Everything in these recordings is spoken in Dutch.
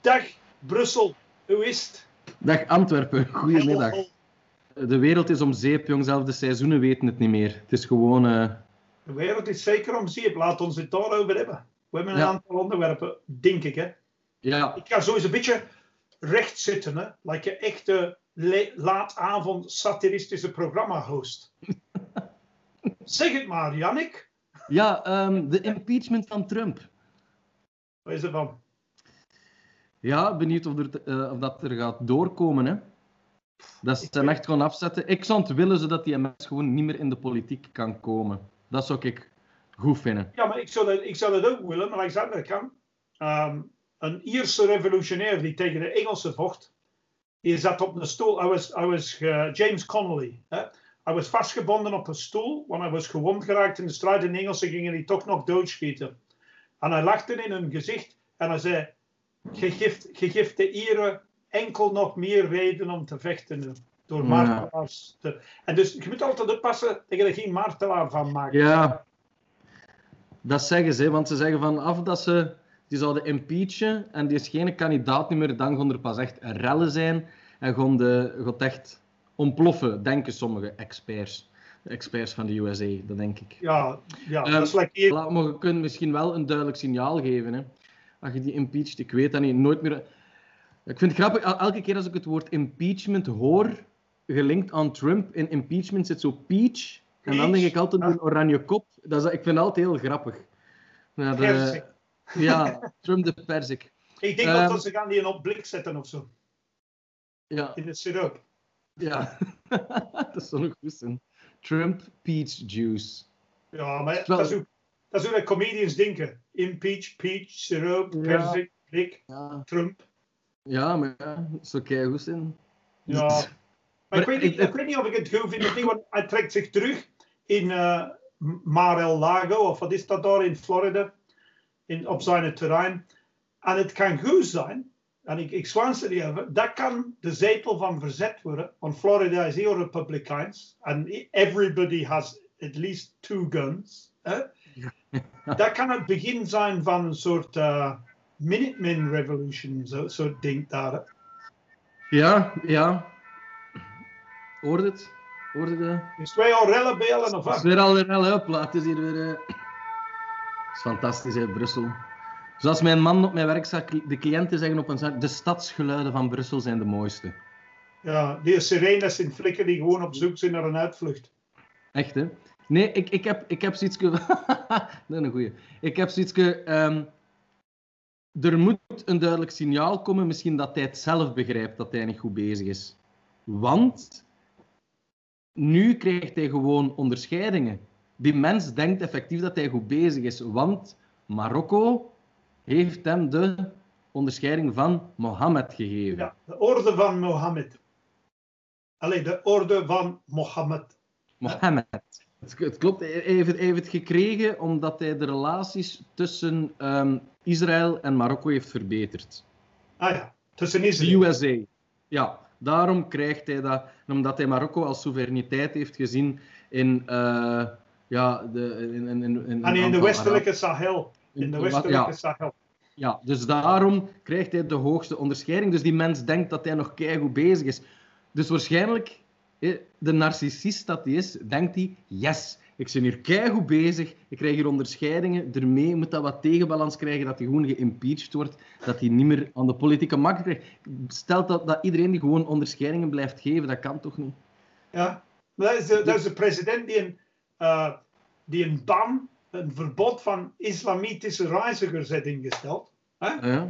Dag Brussel, hoe is het? Dag Antwerpen, goedemiddag. De wereld is om zeep, jong. Zelfs de seizoenen weten het niet meer. Het is gewoon... Uh... De wereld is zeker om zeep. Laat ons het daarover hebben. We hebben een aantal onderwerpen, denk ik. Hè? Ja. Ik ga sowieso een beetje recht zitten. Hè? Like een echte laatavond satiristische programma-host. zeg het maar, Jannik. Ja, um, de impeachment van Trump. Wat is er van? Ja, benieuwd of, er, uh, of dat er gaat doorkomen. Hè? Dat ze hem echt gewoon afzetten. Ik zou het willen zodat die mens gewoon niet meer in de politiek kan komen. Dat zou ik goed vinden. Ja, maar ik zou dat, ik zou dat ook willen, maar ik zou dat kan. Um, een Ierse revolutionair die tegen de Engelsen vocht, die zat op een stoel. I was, I was uh, James Connolly. Hè? Hij was vastgebonden op een stoel, want hij was gewond geraakt in de strijd. En de Engelsen gingen die toch nog doodschieten. En hij lachte in hun gezicht en hij zei: Je geeft, de Ieren enkel nog meer reden om te vechten. Door martelaars te... En dus je moet altijd oppassen dat je er geen martelaar van maakt. Ja, dat zeggen ze, want ze zeggen vanaf dat ze die zouden impeachen en die is geen kandidaat meer, dan gaan er pas echt rellen zijn en gaan de, gaat echt ontploffen, denken sommige experts. experts van de USA, dat denk ik. Ja, ja um, dat is like. Maar je kunt misschien wel een duidelijk signaal geven. Hè. Als je die impeacht, ik weet dat niet, nooit meer... Ik vind het grappig, elke keer als ik het woord impeachment hoor, gelinkt aan Trump, in impeachment zit zo peach, en dan denk ik altijd een oranje kop. Dat is, ik vind het altijd heel grappig. Ja, de, ja Trump de persik. Ik denk um, dat ze gaan die op blik zetten of zo. Ja. In de siroop. Ja, dat zou nog goed zijn. Trump peach juice. Ja, maar dat is, hoe, dat is hoe de comedians denken. Impeach, peach, siroop, ja. persik, blik, ja. Trump. Ja, maar ja, dat zou kei goed zijn. Ja. Maar, ik, weet niet, ik, weet niet of ik het goed vind, want hij trekt zich terug in uh, Mar-el-Lago, of wat is dat daar in Florida, in, op zijn terrein. En het kan goed zijn, en ik, ik zwaanste die even, dat kan de zetel van verzet worden, want Florida is heel republikeins, en everybody has at least two guns. Hè? dat kan het begin zijn van een soort uh, Minuteman Revolution, zo, zo ding daar. Ja, ja. Hoort het? Hoorde de... Is twee al rellen bellen of wat? is weer al rellen op. Het is hier weer... Uh... Het is fantastisch in Brussel. Zoals mijn man op mijn werk zegt, de cliënten zeggen op een zaak, de stadsgeluiden van Brussel zijn de mooiste. Ja, die sirenes in flikken die gewoon op zoek zijn naar een uitvlucht. Echt, hè? Nee, ik, ik, heb, ik heb zoiets... is een goeie. Ik heb zoiets... Um, er moet een duidelijk signaal komen, misschien dat hij het zelf begrijpt dat hij niet goed bezig is. Want nu krijgt hij gewoon onderscheidingen. Die mens denkt effectief dat hij goed bezig is, want Marokko heeft hem de onderscheiding van Mohammed gegeven. Ja, de orde van Mohammed. Alleen de orde van Mohammed. Mohammed. Het, klopt, hij heeft, hij heeft het gekregen omdat hij de relaties tussen um, Israël en Marokko heeft verbeterd. Ah ja, tussen Israël. De USA. Ja, daarom krijgt hij dat. Omdat hij Marokko als soevereiniteit heeft gezien in, uh, ja, de, in, in, in, in, en in de westelijke Sahel. In de westelijke ja. Sahel. Ja, dus daarom krijgt hij de hoogste onderscheiding. Dus die mens denkt dat hij nog keigoed bezig is. Dus waarschijnlijk, de narcissist dat hij is, denkt hij, yes, ik ben hier keigoed bezig, ik krijg hier onderscheidingen, ermee moet dat wat tegenbalans krijgen, dat hij gewoon geïmpeached wordt, dat hij niet meer aan de politieke macht krijgt. Stel dat, dat iedereen die gewoon onderscheidingen blijft geven, dat kan toch niet? Ja, dat is de, dat is de president die een, uh, die een ban, een verbod van islamitische reizigers heeft ingesteld. Hè? Ja.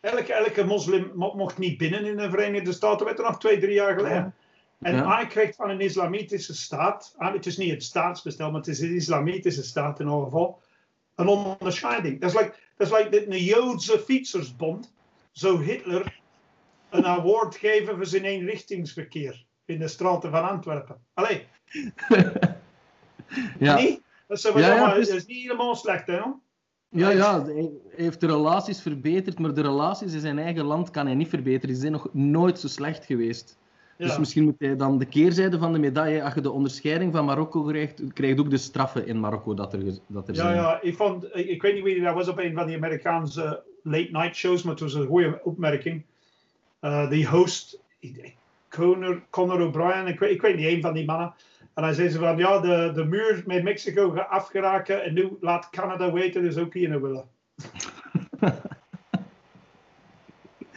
Elke, elke moslim mocht niet binnen in de Verenigde Staten, werd er nog twee, drie jaar geleden. Ja. En ja. hij krijgt van een islamitische staat, het is niet het staatsbestel, maar het is een islamitische staat in ieder geval, een onderscheiding. Dat is like, dat is like de Joodse fietsersbond, zou Hitler een award geven voor zijn eenrichtingsverkeer in de straten van Antwerpen. Allee. ja. Niet? Dat is, ja, ja, dat is niet helemaal slecht, hè? Ja, ja, hij heeft de relaties verbeterd, maar de relaties in zijn eigen land kan hij niet verbeteren. Die zijn nog nooit zo slecht geweest. Ja. Dus misschien moet hij dan de keerzijde van de medaille, als je de onderscheiding van Marokko krijgt, krijgt ook de straffen in Marokko dat er, dat er ja, zijn. Ja, ik, vond, ik, weet niet wie dat was op een van die Amerikaanse late night shows, maar het was een goede opmerking. Uh, die host, Conor, Conor O'Brien, ik weet, ik weet niet, een van die mannen. En hij zei ze van, ja, de, de muur met Mexico gaat afgeraken en nu laat Canada weten, dus ook hier willen.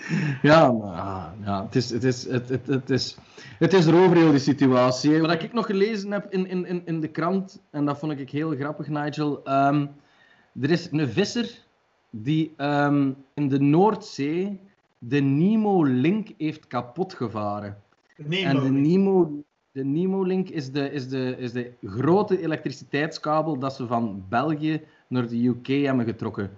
ja, maar, ja, het is, het is, het, het, het is, het is erover die situatie. Wat ik nog gelezen heb in, in, in de krant, en dat vond ik heel grappig, Nigel. Um, er is een visser die um, in de Noordzee de Nemo-link heeft kapotgevaren. En de Nemo, de Nemo-link is de, is, de, is de grote elektriciteitskabel dat ze van België naar de UK hebben getrokken.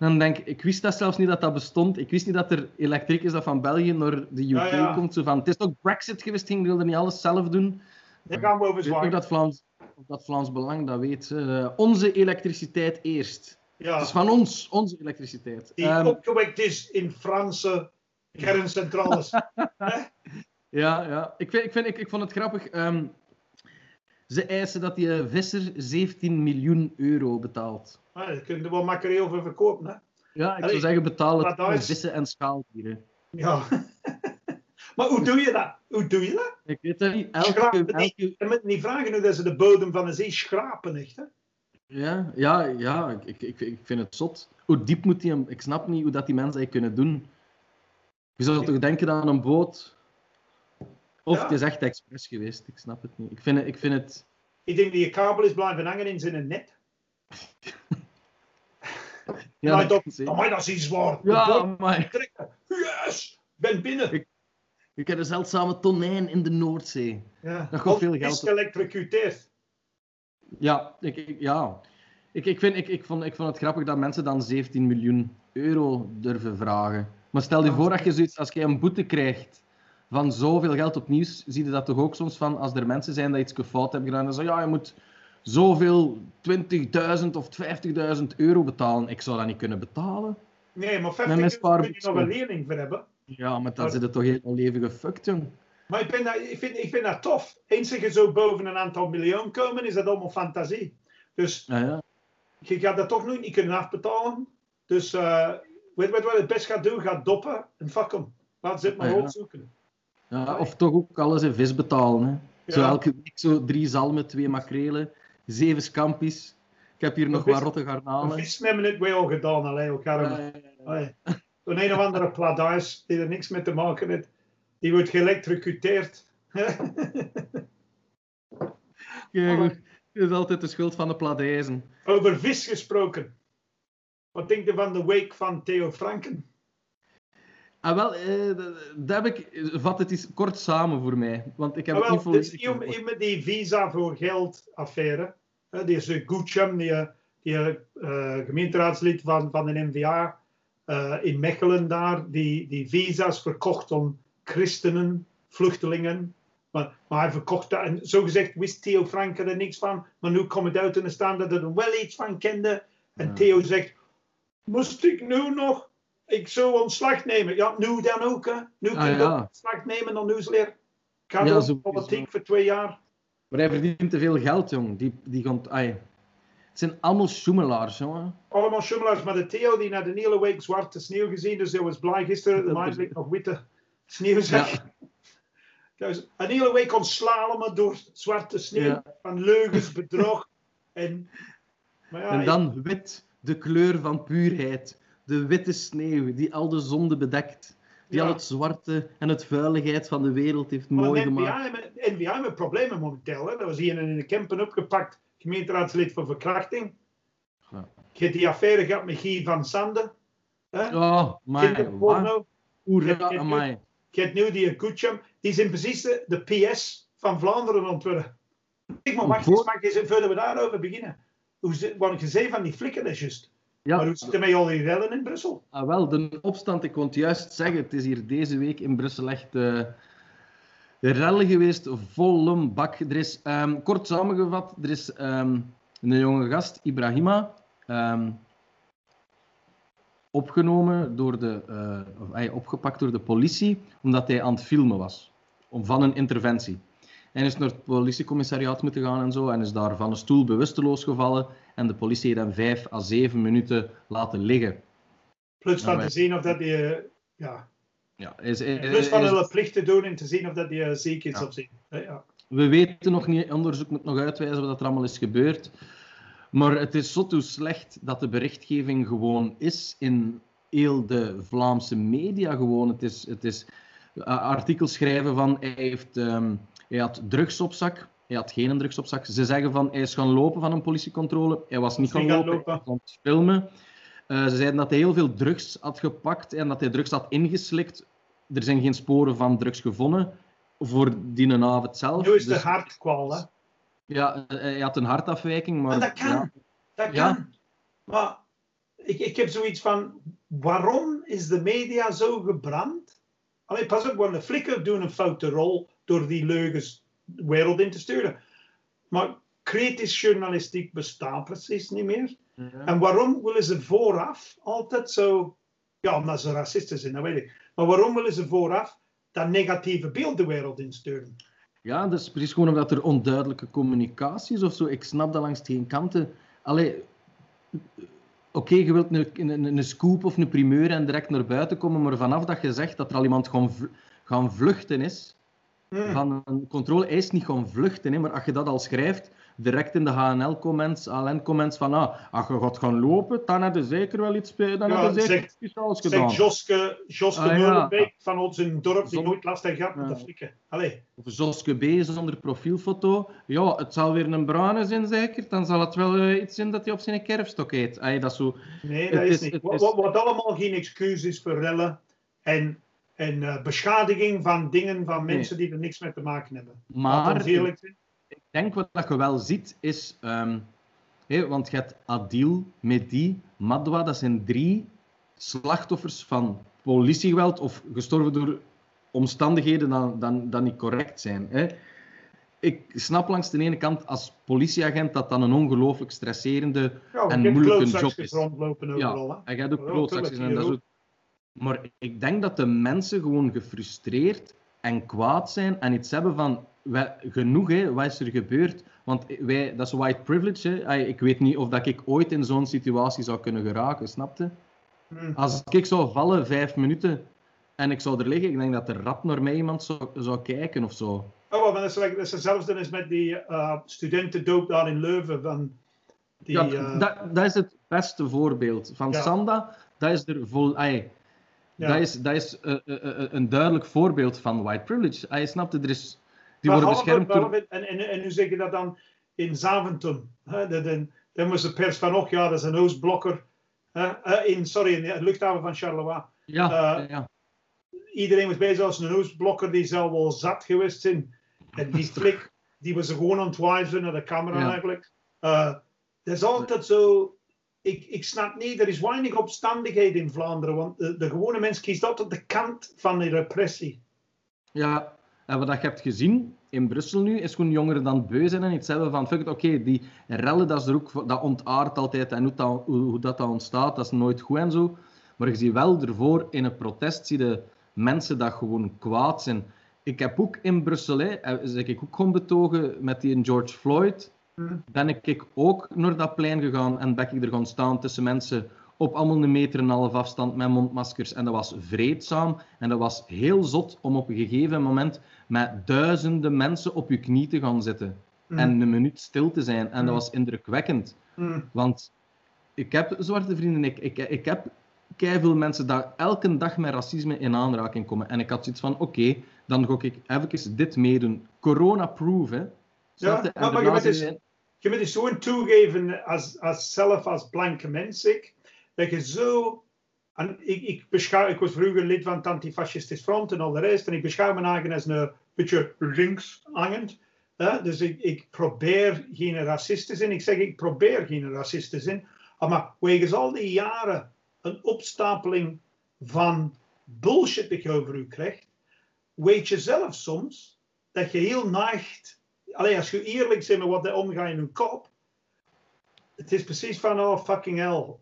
Dan denk ik, ik wist dat zelfs niet dat dat bestond. Ik wist niet dat er elektriek is dat van België naar de UK komt. Zo van, het is toch Brexit geweest, ging wilde niet alles zelf doen. Gaan we over dat Vlaams, dat Vlaams Belang dat weet. Uh, onze elektriciteit eerst. Ja. Het is van ons, onze elektriciteit. Die um, opgewekt is in Franse kerncentrales. ja, ja. Ik, vind, ik, vind, ik, ik vond het grappig. Um, ze eisen dat die visser 17 miljoen euro betaalt. Ah, daar kun je wel makkelijk over verkopen, hè? Ja, ik zou zeggen betalen voor vissen en schaaldieren. Ja. maar hoe doe je dat? Hoe doe je dat? Ik weet het niet. Elke, elke... Je moet niet vragen hoe dat ze de bodem van de zee schrapen, echt, hè? Ja, ja, ja ik, ik, ik vind het zot. Hoe diep moet die... Ik snap niet hoe dat die mensen dat kunnen doen. Je zou toch denken aan een boot... Of het is echt expres geweest, ik snap het niet. Ik vind het... Ik, vind het... ik denk dat je kabel is blijven hangen in zijn net. ja, maar dat, dat, dat is iets zwaar. Ja, maar... Yes! Ben binnen. Ik, ik heb een zeldzame tonijn in de Noordzee. Ja. Dat gaat veel geld. is geëlectrocuteerd. Ja, ik, ik, ja. Ik, ik, vind, ik, ik, vond, ik vond het grappig dat mensen dan 17 miljoen euro durven vragen. Maar stel je voor dat je zoiets, als je een boete krijgt van zoveel geld op nieuws, zie je dat toch ook soms van, als er mensen zijn die iets fout hebben gedaan, dan zeggen ja, je moet zoveel 20.000 of 50.000 euro betalen. Ik zou dat niet kunnen betalen. Nee, maar 50.000 kun je nog een lening voor hebben. Ja, maar dan zit het toch heel leven gefukt, jong. Maar ik, ben dat, ik, vind, ik vind dat tof. Eens je zo boven een aantal miljoen komen, is dat allemaal fantasie. Dus ja, ja. je gaat dat toch nooit niet kunnen afbetalen. Dus uh, weet je wat het best gaat doen? Gaat doppen en fuck hem. Laat ze maar ja, opzoeken. Ja, of toch ook alles in vis betalen. Hè. Zo elke week zo drie zalmen, twee makrelen, zeven scampi's. Ik heb hier nog wat rotte garnalen. Vis hebben het wel gedaan, alleen elkaar. Een een of andere pladais die er niks mee te maken heeft. Die wordt geëlectrocuteerd. Kijk, het is altijd de schuld van de pladijzen. Over vis gesproken. Wat denk je van de wake van Theo Franken? Ah, wel, eh, dat heb ik, vat het eens kort samen voor mij. Want ik heb ah, wel, niet volledig... Is met die visa voor geld affaire. Die is Gucciam, die, die uh, gemeenteraadslid van, van de NVA uh, in Mechelen daar, die, die visa's verkocht om christenen, vluchtelingen. Maar, maar hij verkocht dat. En zo gezegd wist Theo Franken er niks van. Maar nu komt het uit in de staan dat er wel iets van kende. En Theo zegt, moest ik nu nog ik zou ontslag nemen. Ja, nu dan ook. Hè. Nu ah, kun je ja. ontslag nemen dan nieuwsleer. Ik ga ja, zo, politiek zo. voor twee jaar. Maar hij verdient te veel geld, jong. Die, die komt, ai. Het zijn allemaal schoemelaars, jongen. Allemaal schoemelaars. Maar de Theo die naar de hele week zwarte sneeuw gezien, dus hij was blij gisteren. De maand nog witte sneeuw zeg. Ja. Dus een hele week kon slalommen door zwarte sneeuw. Ja. Van leugens, bedrog. en, maar ja, en dan wit, de kleur van puurheid de witte sneeuw die al de zonde bedekt. Die al het zwarte en het vuiligheid van de wereld heeft maar mooi gemaakt. En we hebben problemen momenteel. Hè. Dat was hier in de Kempen opgepakt, gemeenteraadslid voor verkrachting. Ja. Je hebt die affaire gehad met Guy van Sande. Hè? Oh, my. Hoera. Je hebt nu die Kutjam. Die zijn precies de, de PS van Vlaanderen ontworpen. Ik maar wacht eens, mag je voordat we daarover beginnen. Hoe, wat je zei van die flikken is juist. Ja. Maar hoe zit het met al die rellen in Brussel? Ah, wel, de opstand, ik kon het juist zeggen, het is hier deze week in Brussel echt uh, rellen geweest, volle bak. Er is, um, kort samengevat, er is um, een jonge gast, Ibrahima, um, opgenomen door de, uh, opgepakt door de politie, omdat hij aan het filmen was, om, van een interventie. En is naar het politiecommissariaat moeten gaan en zo. En is daar van een stoel bewusteloos gevallen. En de politie hem vijf à zeven minuten laten liggen. Plus van te zien of dat die, ja. Ja, is, is, Plus van hun plicht te doen en te zien of dat die ziek is ja. of niet. Ja. We weten nog niet, onderzoek moet nog uitwijzen wat er allemaal is gebeurd. Maar het is zo toe slecht dat de berichtgeving gewoon is in heel de Vlaamse media gewoon. Het is, het is artikels schrijven van hij, heeft, um, hij had drugs op zak. Hij had geen drugs op zak. Ze zeggen van hij is gaan lopen van een politiecontrole. Hij was niet gaan lopen, lopen. hij was filmen. Uh, ze zeiden dat hij heel veel drugs had gepakt en dat hij drugs had ingeslikt. Er zijn geen sporen van drugs gevonden voor die avond zelf. Nu is de dus, hartkwal, hè? Ja, eh, hij had een hartafwijking, maar... En dat kan. Ja. Dat kan. Maar ik, ik heb zoiets van... Waarom is de media zo gebrand? Alleen pas op, want de flikker doen een foute rol door die leugens wereld in te sturen. Maar kritisch journalistiek bestaat precies niet meer. En waarom willen ze vooraf altijd zo... Ja, omdat ze racisten zijn, dat weet ik. Maar waarom willen ze vooraf dat negatieve beeld de wereld insturen? Ja, dat is precies gewoon omdat er onduidelijke communicatie is of zo. Ik snap dat langs geen kanten. Allee, oké, je wilt een, een, een, scoop of een primeur en direct naar buiten komen, maar vanaf dat je zegt dat er al iemand gaan, gaan vluchten is, hmm. van een controle, is niet gaan vluchten, hè, maar als je dat al schrijft, direct in de HNL-comments, ALN-comments van ah, als je gaat gaan lopen, dan heb je zeker wel iets, dan ja, heb je zeker iets speciaals gedaan. Zeg Joske, Joske ah, ja. van ons in het dorp die nooit last heeft gehad met de flikken. Allee. Of Joske B. zonder profielfoto. Ja, het zal weer een bruine zijn zeker, dan zal het wel uh, iets zijn dat hij op zijn kerfstok eet. Allee, dat zo... Nee, dat is, niet. Wat, wat, allemaal geen excuus is voor rellen en en uh, beschadiging van dingen van mensen die er niks mee te maken hebben. Maar ik denk wat je wel ziet is, um, want je hebt Adil, Mehdi, Madwa, dat zijn drie slachtoffers van politiegeweld of gestorven door omstandigheden dan, dan, dan niet correct zijn. Hè. Ik snap langs de ene kant als politieagent dat dan een ongelooflijk stresserende ja, en moeilijke job is. Rondlopen overal, ja, en jij doet klootzakjes en dat soort... Maar ik denk dat de mensen gewoon gefrustreerd en kwaad zijn en iets hebben van wij, genoeg, hè, wat is er gebeurd? Want wij, dat is white privilege. Hè. Ik weet niet of dat ik ooit in zo'n situatie zou kunnen geraken, snapte? Hmm. Als ik zou vallen vijf minuten en ik zou er liggen, ik denk dat er rap naar mij iemand zou, zou kijken of zo. Oh, maar dat is, dat is hetzelfde als met die uh, studentendoop daar in Leuven. Van die, ja, uh... dat, dat is het beste voorbeeld. Van Sanda, dat is er vol... Ay, ja. Dat is, dat is uh, een duidelijk voorbeeld van white privilege. Hij snapte, er is die worden beschermd en, en, en nu zeg je dat dan in Zaventem. Dan was de pers van, oh ja, dat is een Oostblokker. in, sorry, in de luchthaven van Charleroi. Ja, ja. Iedereen was bezig als een Oostblokker, die zou wel zat geweest zijn. En die flik, die was gewoon aan het wijzen naar de camera eigenlijk. Uh, dat is altijd zo... Ik, ik snap niet, er is weinig opstandigheid in Vlaanderen, want de, gewone mens kiest altijd de kant van de repressie. Ja, en wat je hebt gezien in Brussel nu, is gewoon jongeren dan beu en iets hebben van, fuck oké, die rellen, dat, is er ook, dat ontaart altijd en hoe dat, hoe, dat, dat ontstaat, dat is nooit goed en zo. Maar je ziet wel ervoor, in een protest zie je mensen dat gewoon kwaad zijn. Ik heb ook in Brussel, hè, eh, ik ook gewoon betogen met die George Floyd. Ben ik ook naar dat plein gegaan en ben ik er gaan staan tussen mensen op allemaal een meter en een half afstand met mondmaskers. En dat was vreedzaam en dat was heel zot om op een gegeven moment met duizenden mensen op je knie te gaan zitten. Mm. En een minuut stil te zijn. En dat mm. was indrukwekkend. Mm. Want ik heb, zwarte vrienden, ik, ik, ik heb veel mensen die elke dag met racisme in aanraking komen. En ik had zoiets van, oké, dan ga ik even dit meedoen. Corona-proof, hè. Ja, maar, maar je moet eens, je moet zo toegeven als, als zelf, als blanke mens, ik, dat je zo... En ik, ik, beschouw, ik was vroeger lid van het Antifascistisch Front en al de rest. En ik beschouw me eigen als een beetje links hangend. Dus ik, ik, probeer geen racist te zijn. Ik zeg, ik probeer geen racist te zijn. Maar wegens al die jaren een opstapeling van bullshit dat je over u krijgt, weet je zelf soms dat je heel neigt. Alleen als je eerlijk bent met wat er omgaat in je kop, het is precies van, oh fucking hell,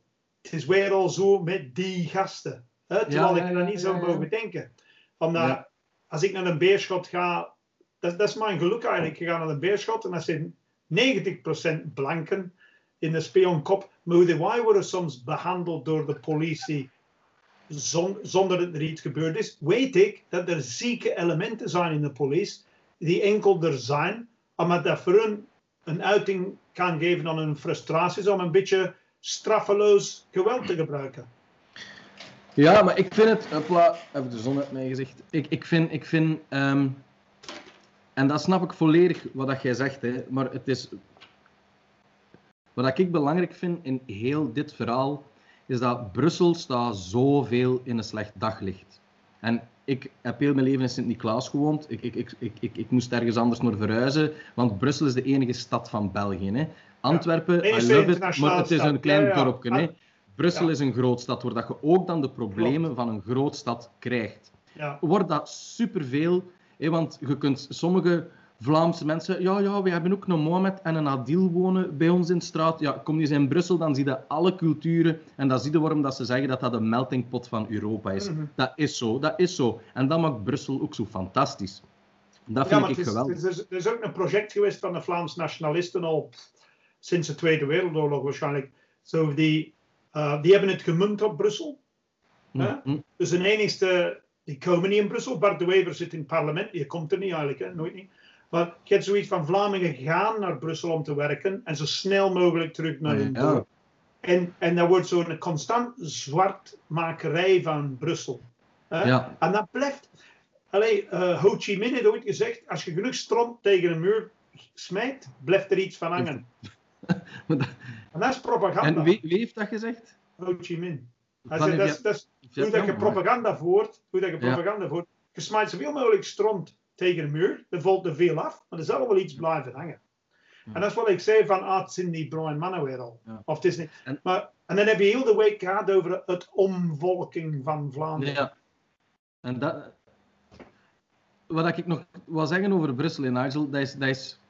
het is weer al zo met die gasten. Hè? Terwijl ik er niet zou mogen denken. Omdat als ik naar een beerschot ga, dat, dat, is mijn geluk eigenlijk. Ik ga naar een beerschot en dat zijn 90% blanken in de spionkop. Maar wij worden soms behandeld door de politie zonder dat er iets gebeurd is, weet ik dat er zieke elementen zijn in de politie die enkel er zijn, dat voor een uiting kan geven aan hun frustraties om een beetje straffeloos geweld te gebruiken. Ja, maar ik vind het... Hopla, even de zon uit mij gezegd. Ik, ik vind... Ik vind um, en dat snap ik volledig wat dat jij zegt, hè, maar het is... Wat ik belangrijk vind in heel dit verhaal, is dat Brussel staat zoveel in een slecht daglicht. En ik heb heel mijn leven in Sint-Niklaas gewoond. Ik, ik, ik, ik, ik, ik, moest ergens anders naar verhuizen, want Brussel is de enige stad van België. Hè. Antwerpen, ja, I love it, maar het is een klein ja, ja. dorpje. Hè. Brussel is een grootstad, waar dat je ook dan de problemen van een grootstad krijgt. Wordt dat superveel, hè, want je kunt sommige Vlaamse mensen, ja, ja, we hebben ook een Mohamed en een Adil wonen bij ons in de straat. Ja, kom je eens in Brussel, dan zie je alle culturen en dan zie je waarom dat ze zeggen dat dat de meltingpot van Europa is. Mhm. Dat is zo, dat is zo. En dat maakt Brussel ook zo fantastisch. Dat vind ik is, geweldig. Er is, er is ook een project geweest van de Vlaamse nationalisten al sinds de Tweede Wereldoorlog waarschijnlijk. Zo die, uh, die hebben het gemunt op Brussel. Mm -hmm. Dus de enigste, die komen niet in Brussel. Bart de Wever zit in het parlement, die komt er niet eigenlijk, hè? nooit niet. Maar je hebt zoiets van Vlamingen gaan naar Brussel om te werken en zo snel mogelijk terug naar hun dorp. En, en dat wordt zo'n constant zwartmakerij van Brussel. Ja. En dat blijft. Allee, uh, Ho Chi Minh heeft ooit gezegd: als je genoeg stront tegen een muur smijt, blijft er iets van hangen. en dat is propaganda. En wie, wie heeft dat gezegd? Ho Chi Minh. Hij zei, dat, dat, hoe dat je propaganda voert, hoe dat je propaganda voert, je smijt zoveel mogelijk stront tegen een muur. Er valt er veel af, maar er zal wel iets blijven hangen. En dat is wat ik zei van, ah, het die bruin mannen weer al. Of het is niet. En, maar, en dan heb je heel de week gehad over het omvolking van Vlaanderen. Ja. En dat, wat ik nog wil zeggen over Brussel en Nigel, dat is, dat is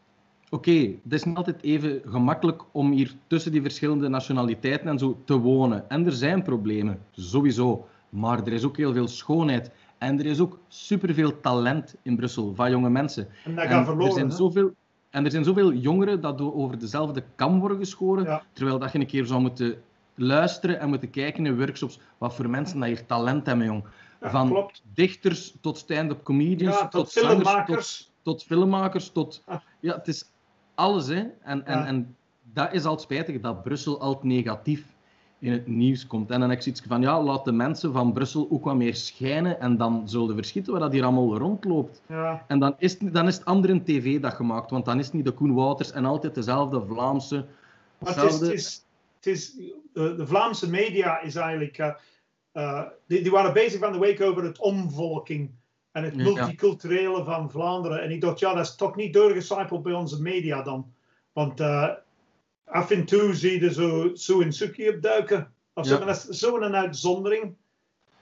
oké, het is niet altijd even gemakkelijk om hier tussen die verschillende nationaliteiten en zo te wonen. En er zijn problemen, sowieso. Maar er is ook heel veel schoonheid. En er is ook superveel talent in Brussel van jonge mensen. En dat gaat verloren. Er zijn zoveel, en er zijn zoveel jongeren dat over dezelfde kam worden geschoren. Terwijl dat je een keer zou moeten luisteren en moeten kijken in workshops wat voor mensen dat hier talent hebben, jong. van dichters tot stand-up comedians, tot, tot filmmakers. Tot, tot, filmmakers, tot... Ja, het is alles, hè. En, en, en dat is al spijtig, dat Brussel altijd negatief in het nieuws komt. En dan heb ik zoiets van, ja, laat de mensen van Brussel ook wat meer schijnen en dan zullen verschieten wat dat hier allemaal rondloopt. Ja. En dan is, dan is het andere tv dat gemaakt, want dan is het niet de Koen Wouters en altijd dezelfde Vlaamse... Het is, het is, de, de, Vlaamse media is eigenlijk... Uh, uh, die, die, waren bezig van de week over het omvolking en het multiculturele van Vlaanderen. En ik dacht, ja, dat is toch niet doorgecijpeld bij onze media dan. Want... Uh, af en toe zie je zo, zo een Suki opduiken. Of zo, dat is zo'n uitzondering.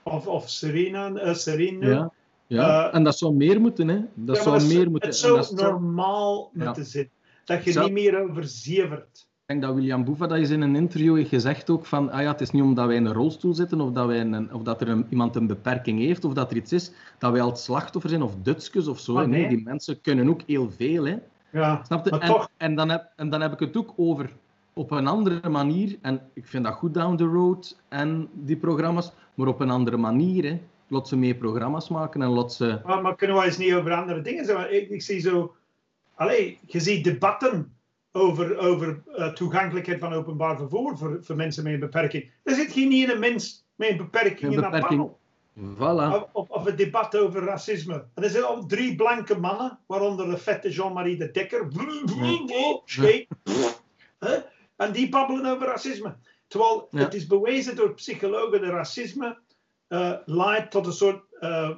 Of, of Serena, uh, Serena. Ja, ja. Uh, en dat zou meer moeten, hè? Dat ja, zou meer moeten. Het zou normaal moeten zitten. Dat je niet meer overzevert. Ik denk dat William Boeva dat is in een interview heeft gezegd ook van ah ja, het is niet omdat wij in een rolstoel zitten of dat, wij een, of dat er een, iemand een beperking heeft of dat er iets is, dat wij al het slachtoffer zijn of dutskes of zo. nee. nee. die mensen kunnen ook heel veel. Hè? Ja, Snap je? En, toch... en, dan heb, en dan heb ik het ook over op een andere manier. En ik vind dat goed down the road en die programma's, maar op een andere manier. Hè. Laat ze meer programma's maken en laat ze... Maar, maar kunnen we eens niet over andere dingen zeggen? Ik, ik zie zo... Allee, je ziet debatten over, over uh, toegankelijkheid van openbaar vervoer voor, voor mensen met een beperking. Er zit geen ene mens met een beperking, een beperking. in dat panel. Voilà. Of, of, het debat over racisme. En er zijn al drie blanke mannen, waaronder de vette Jean-Marie de Dekker. Scheet. En die babbelen over racisme. Terwijl het is bewezen door psychologen dat racisme uh, leidt tot een soort uh,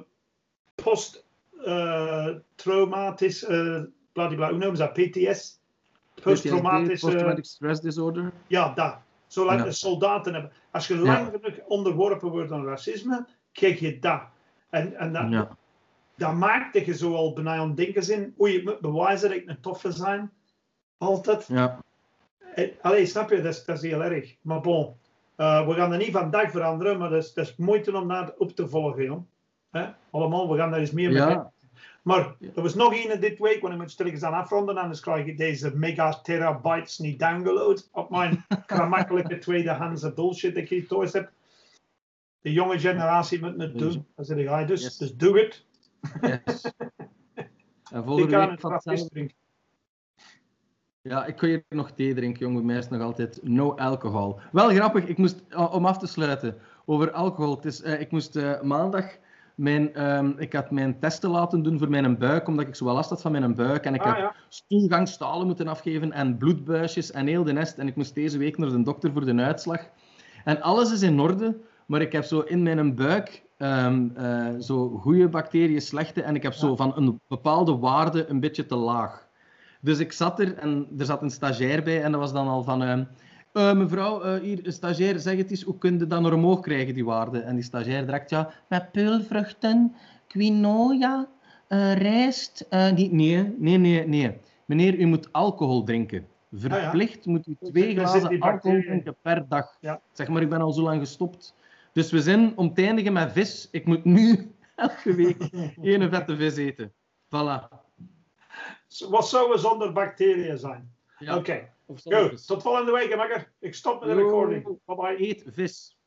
post-traumatisch, uh, bladibla, hoe noemen ze dat? PTS? Post-traumatisch. Post-traumatic stress disorder. Ja, dat. Zolang de soldaten hebben. Als je lang genoeg onderworpen wordt aan racisme, krijg je dat. En, en dat, ja. dat maakt dat je zo al bijna aan denken zijn. Oei, je moet bewijzen dat ik een toffe zijn. Altijd. Ja. En, allee, snap je? Dat is, dat is heel erg. Maar bon, uh, we gaan er niet vandaag veranderen, maar dat is, dat is moeite om dat op te volgen, joh. Allemaal, we gaan daar eens meer mee ja. Maar er was nog een dit week, want ik moet stilletjes aan afronden, anders krijg ik deze mega terabytes niet downgeload op mijn gemakkelijke tweedehands bullshit dat ik hier thuis heb. De jonge generatie moet het doen. Dat zeg ik, dus, dus doe het. Yes. En volgende week van hetzelfde... Ja, ik kan hier nog thee drinken, jongen. Mij is nog altijd no alcohol. Wel grappig, ik moest, om af te sluiten over alcohol. Het is, uh, ik moest uh, maandag mijn, um, ik had mijn testen laten doen voor mijn buik, omdat ik zo wel last had van mijn buik. En ik ah, heb ja. stoelgangstalen moeten afgeven en bloedbuisjes en heel de nest. En ik moest deze week naar de dokter voor de uitslag. En alles is in orde, maar ik heb zo in mijn buik um, uh, zo goede bacteriën, slechte. En ik heb zo van een bepaalde waarde een beetje te laag. Dus ik zat er en er zat een stagiair bij en dat was dan al van... Uh, uh, mevrouw, uh, hier, stagiair, zeg het eens, hoe kun je dat naar omhoog krijgen, die waarde? En die stagiair direct, ja, met peulvruchten, quinoa, uh, rijst. nee, nee, nee, nee, nee. Meneer, u moet alcohol drinken. Verplicht ah, ja. moet u twee glazen alcohol drinken per dag. Ja. Zeg maar, ik ben al zo lang gestopt. Dus we zijn om te eindigen met vis. Ik moet nu elke week één vette vis eten. Voilà. Wat zou er zonder bacteriën zijn? Ja. Oké. Okay. Goed, tot volgende week, makker. Ik stop met de recording. Bye bye. Eet vis.